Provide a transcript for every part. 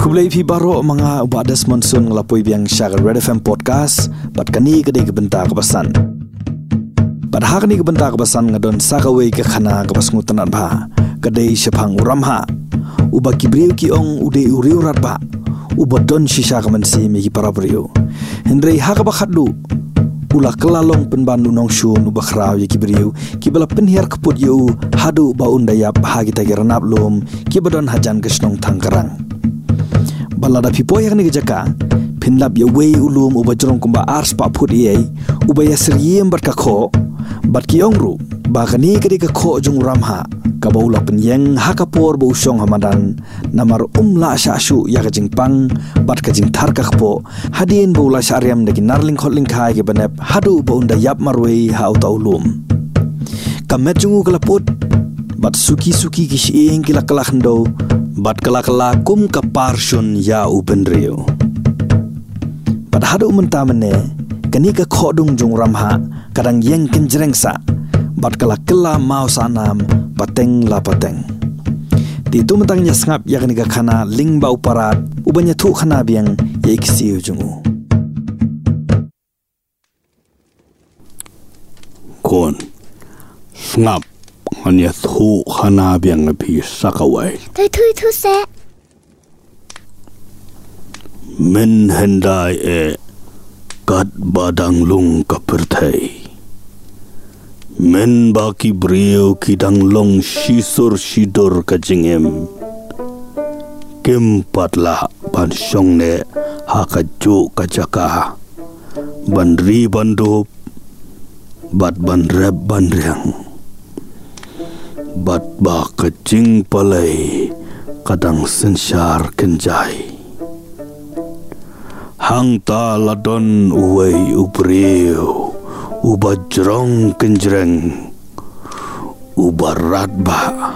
Kublai pi baro mga ubadas monsun ngelapui biang syagal Red FM podcast bat kani kedai kebentar kebasan. Bat hak ni kebentar kebasan ngadon sakawai ke khana kebas ngutanat ba kedai sepang uram ha. Uba kibriu ki ong udai uriu rat ba. Uba don shisha kemensi megi para beriu. Hendrei hak ba khadlu Ula kelalong penbandu nong syun ubah kerau ya kibriu Kibala penhiar keput yu hadu ba undayap hagi tagi renap lum Kibadon hajan kesnong tangkerang Balada pipo yang ni kejaka Pinlap ya wei ulum ubah jerong kumba ars pak put iai Ubah ya seriem berkako Bat kiong ru Bakani kedi kako jung ramha. Kaba ula penyeng hakapor ba usong hamadan. Namar umla syashu ya kajing pang Bat kajing tar kakpo Hadien ba ula syariam dagi narling khotling kai ke benep Hadu ba unda yap marwei ha uta ulum Kamet jungu kelaput. Bat suki-suki kishiing kila kelak hendo Bat kelak-kelak kum kaparsyun ya uben rio Bat hadu mentamene Kani ke kodung jung ramha Kadang yeng kenjereng sa Bat kelak-kelak mau sanam pateng la pateng. Di itu mentangnya sengap yang ni kana ling bau parat ubahnya tu kana biang ya iksi ujungu. Kon sengap hanya tu kana biang lebih sakawai. Tôi thui thu sẽ Men hendai e kat badang lung kapertai. Men baki brio kidang long shisur shidur kajingem. Kempat lah ban syong ne kajaka. Ban ri bandup. Bat ban rep ban riang. Bat ba kajing palai kadang sensyar kenjai. Hang ta ladon uwei ubrio uba jerong kenjreng uba rat ba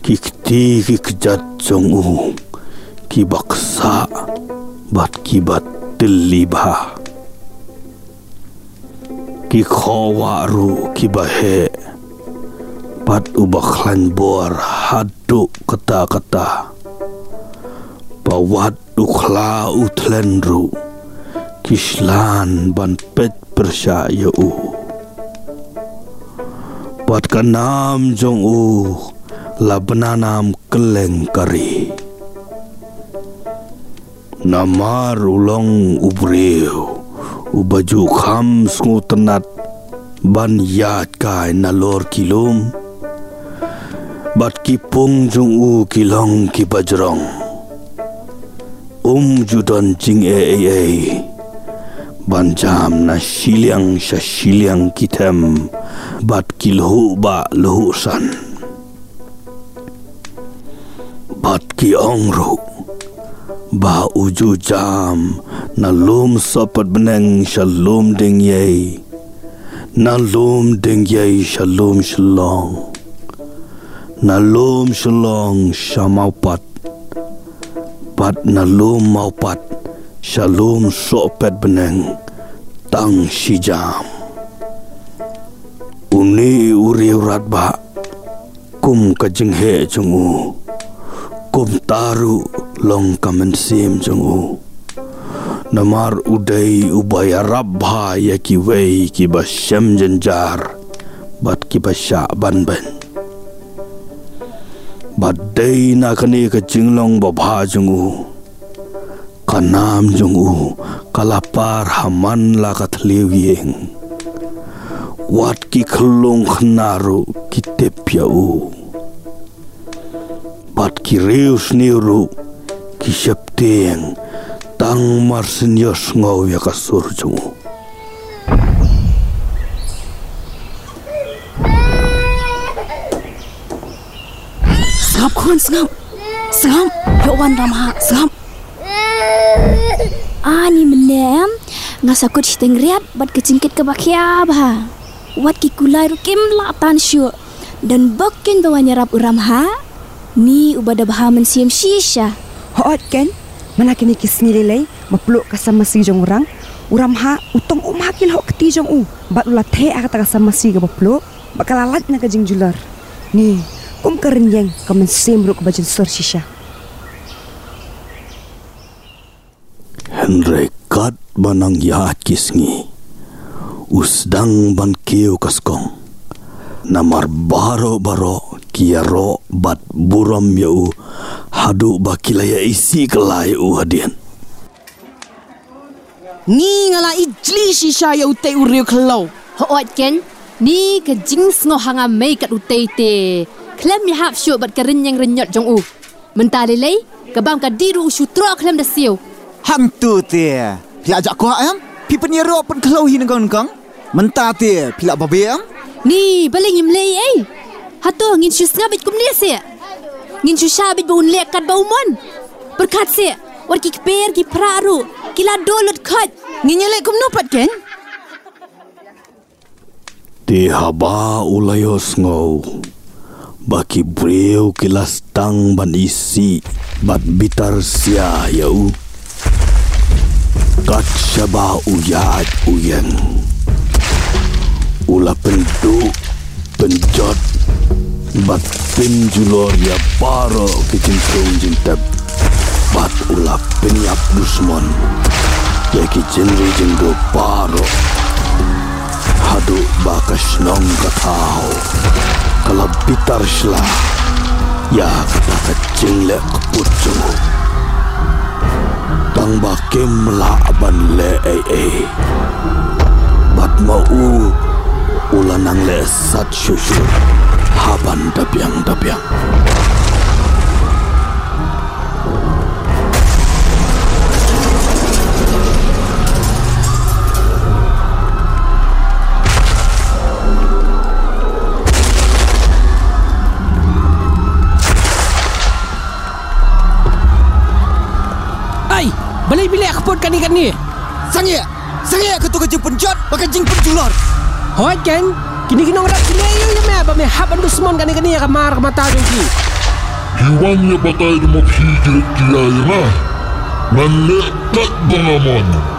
kikti kikjat jong u ki baksa bat ki bat tili ba ki khawa ru ki ba he bat uba khlan bor hadu kata kata bawat ukhla utlen ru kislan ban pet percaya u Buat kanam jong u La benanam keleng kari. Namar ulong ubriu Ubaju kham sungu tenat Ban yat kai nalor kilum. Bat kipung jong u kilong ki bajrong Um judan jing e e e Banjam na siliang sa siliang kitem Bat kilhu ba luhusan. Bat ki ongru Ba uju jam, Na lum sopat beneng shalom ding ye Na lum ding ye shalom shalong Na lum shalong shamau pat. Pat na lum mau pat. Shalom sopet beneng tang si jam. Uni uri urat ba kum kajing he. Kum taru long kamen sim jungu. Namar udai ubaya rabha ya ki wei ki ba shem jenjar bat ki ba sya ban ben. Bat day na kani ka jinglong ba bha jungu kanam jong u kalapar haman la katliw yeng wat ki khlong khnaru ki tepya u bat ki reus niru ki shapteng tang marsin yos ngau ya kasur jong u Sengap kun sengap. Sengap Yowan ramah Sengap Ani menem ngasa kut hiteng riat bat kecingkit ke bakia bah. Wat ki kulai ru kim la tan dan bakin bawa nyarap uram ha. Ni ubada baha mensiam shisha. Hoot kan? Mana kini kisni lelai mapeluk kasama si jong orang. Uram ha utong umakil ho keti jong u. Bat ula the a kata sama si ke baplo. Bakalalat na kajing jular. Ni, kum kerenyeng kamen semruk bajin sor shisha. Henry kat banang yahat kisngi. Usdang ban kiu kaskong. Namar baro baro kiaro bat buram yau hadu bakilaya isi kelai u hadian. Ni ngala ijli shisha ya ute uriu klau. Hoot ken, ni ke jings ngo hanga mei kat utei te. Klem ya hap syu bat kerin yang renyot jong u. Mentale lei, kabam ka diru usyu tro klem da siu. Hang tu te. Pila ajak kau am? Pi peniro pun kalau hin kau kang. Mentah te, pila babe am? Ni baling im lei ei. Hatu ngin syu ngabit kum ni se. Ngin syu shabit bu lek kat bau mon. Berkat se, war ki kper ki praru, kila dolut kat. Nginyelek kum nupat ken? Di haba ulayos ngau. Baki breu kilas tang ban isi bat bitar sia yau. Kat syaba uyat uyen. Ula pendu penjot bat penjulor ya paro kicincung jintep bat ula penyap dusmon ya kicinri jenggo paro. Hadu bakas nong katao kalau bitar shla ya kata kecing le kepucu tang bakim la aban le e e bat mau ulanang le sat shushu haban dapiang dapiang Ai, balai bilik akpot kan ikan ni. Sangi. Sangi aku tu kejing penjat, pakai jing penjular. Hoat ken, kini kini orang kini ayo ya me, ba me hap andu semon kan ikan ni kamar mata jong ki. Hiwangnya batai di mok hijau kia ya na. Melekat bangamon.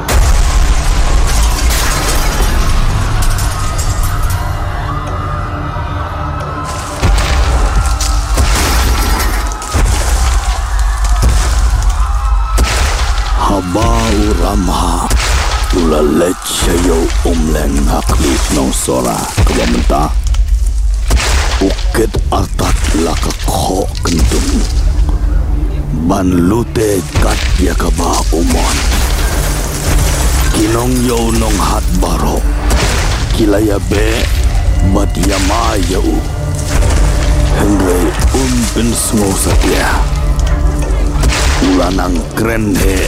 Habau ramha ula leche yo umleng haklit nong sora. Menta ukit artat laka kho kentung. Ban lute kat ya kaba umon kinong yo nong hat baro kilaya be bat yama yau Henry umpin smo satya ulanang keren he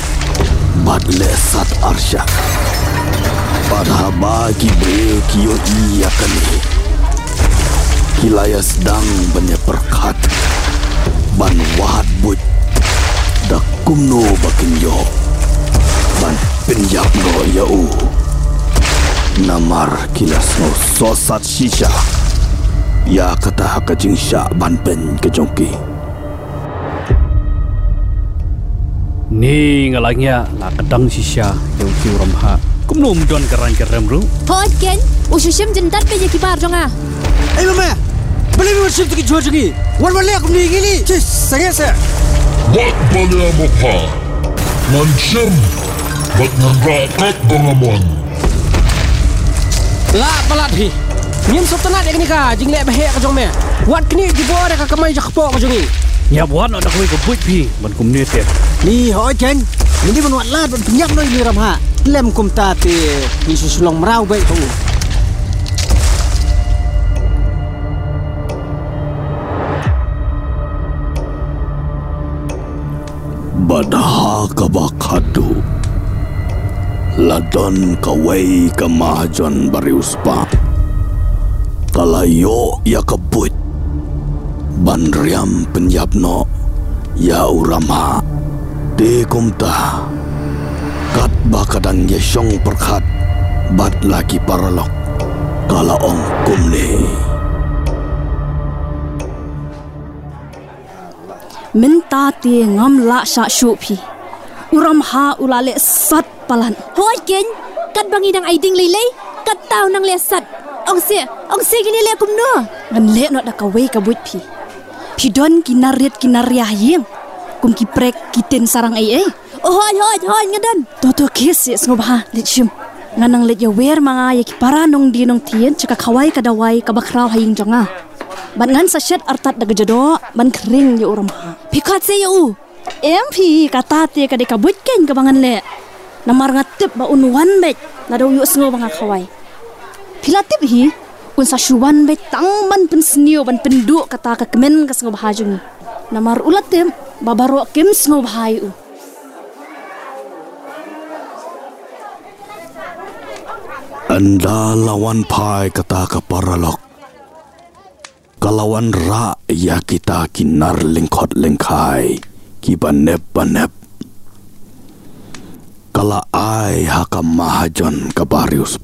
bat lesat arsya pada bagi beri kiyo iya kani kilaya sedang banyak perkat ban wahat buj da kumno bakin yo. Ban penyap no yau namar kilas no sosat shisha. Ya kata kajing syak ban pen kejongki Ni ngalangnya la kadang sisya yang ki uram ha. Kum nom don keran kerem ru. Hoat ken, usyu sim jendat pe je kibar jong ah. Eh mama. Balai mi masih tu kejua jengi. Wan balai aku ni gini. Cis, sangi saya. Bat balea mokha. Ngancem. Bat nganrakat bangamon. La palat hi. Ngin sop tenat ni ka, jing lek behek ka jong me. Wat kini jibor ka kamai jak pok ka jong ni. Ya buat nak koi ke buat pi ban kum ni te. Ni hoi jen. Ini pun wat lat penyap noi ni ramha. Lem kum ta te ni susulong merau baik kau. Badha kabakadu Ladon kawai kamajon bariuspa Kalayo ya kebut Banriam penyapno Ya urama De kumta Kat bakadang yesyong perkat Bat lagi paralok Kala ong kumni. Minta te ngam la sha shu pi. Uram ha ulale sat palan. Hoat ken, kat bangi nang aiding lelei kat tau nang lesat ong se ong se gini le kum no ngan le no da ka wei ka buit phi phi don kinariat kinariah yeng kum ki prek kiten sarang ai ai. Oh hoi hoi hoi ngadan to to kis yes ngob ha le chim nganang le ya wer manga ya ki para nong di nong tien chaka khawai ka dawai ka bakrau haying jonga. Ban ngan sa shet artat daga jado ban kring ya uram ha. Phi khat se ya u. Em phi kata te ka de ka buit ken ka bangan le. Namar ngatip ba un wan bet na do yu sngo banga khawai. Pilatip hi kun sa shuwan be tang ban pen snio ban pen du kata ka kemen ka sngo bahajung namar ulatem babaro kem u Anda lawan pai kata ka paralok. Kalawan ra ya kita kinar lengkot lengkai. Ki banep banep. Kala ai haka mahajon ka barius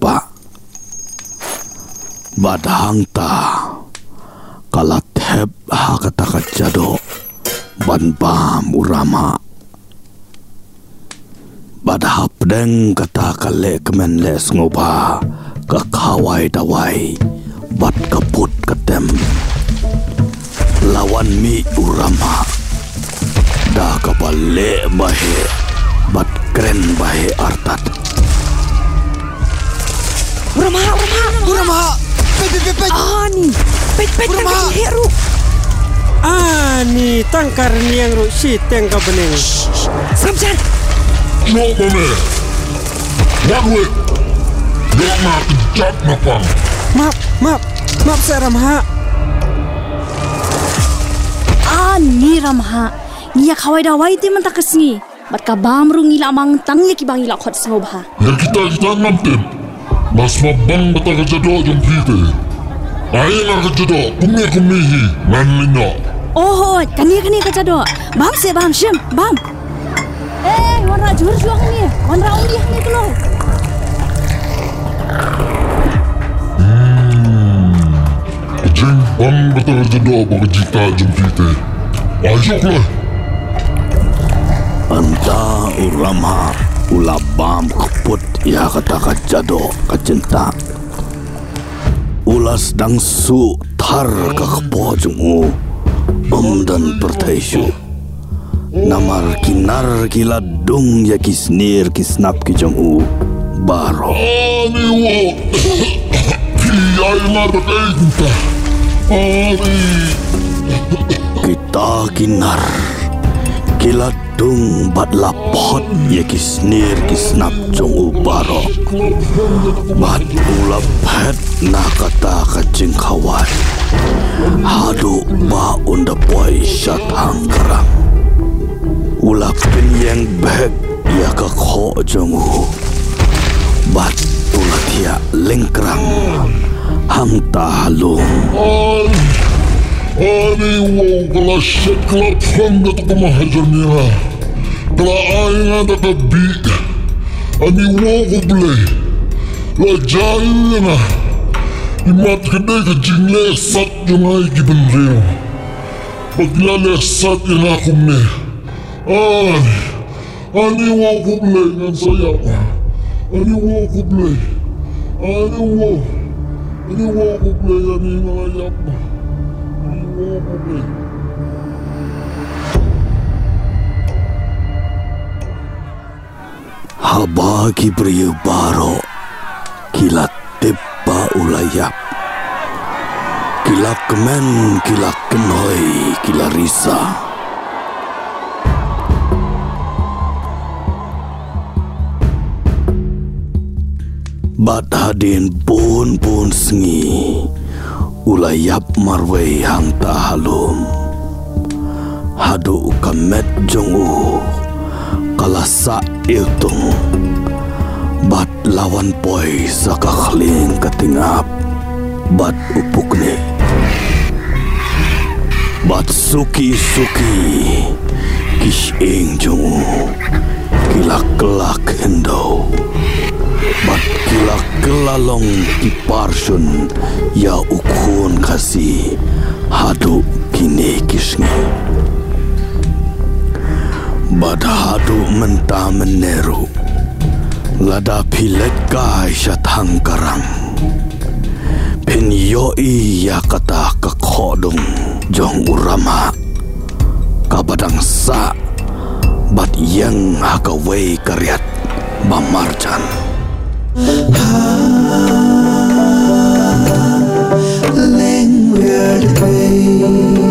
pa. Badhang ta. Kala tep haka taka jado. Ban bam urama. Badahap deng kata kale kemen les ngoba ka kawai dawai bat kaput ketem lawan mi urama da kapale bahe bat keren bahe artat Urama, urama, Urama! Pet, pet, pet, pet! Ah ni, pet pet kan Urama. kajing heru. Ah ni tangkar niang ru si teng ka bening. Mame. Wan wek. Dok na kejap na pang. Maaf, maaf. Maaf saya Ramha. ah ni ramha ni ya khawai dawai te man takasni bat ka bam ru ngila mang tang ye ki bang ila khot sngo bah Yang kita kita ngampin. Mas mabang bata ka jado jom pite. Ay nga ka jado. Kumir kumihi. Nan lina. oh kani kani ka jado bam se bam shim bam eh wan ra jur juang ni wan ra undi ni klo Kejing bang bata ka jado baka jita jom. Ayok lah. anta urama ula bam kaput ya kata ka jado ka cinta ulas dang su thar ka kapo jungu om dan pertaisu namar kinar kila dung ya kisnir kisnap ki jungu baro. Ani wo. Kiyay nga da kay kita. Kinar. Kila dung bat lapot ya kisnir kisnap jungu baro bat ula pet na kata ka jingkawai hadu ba unda boy shat hangkarang ula pinyeng bek ya ka kho jungu bat ula tia lengkrang ham ta halung Ani. Ani wo kala shit kala fang da to mahajan nila. Kala ay nga da ka bi. Ani wo ko play. La jayu nga. Imat kede ka jingle sat yung ay giban rin. Paglala sat yung ko play. haba ki priyu baro kila teppa ulayap kila kemen kila kenoi kila risa. Bat hadin pun pun sengi Ulayap marway hang tahalum Hadu kamet jongu Kalasa iltung Bat lawan poi sakakhling katingap Bat upuk ni. Bat suki suki Kish ing jongu Kilak kelak hendo Bat kilak kelalong ki parsun Ya ukun kasi Hadu kini kisngi Bat hadu mentah meneru Lada pilet kai sya tangkarang Pen yoi ya kata kekodong Jong urama. Kabadang sa Bat yang hakawai karyat Bamarjan Ah, lingered way.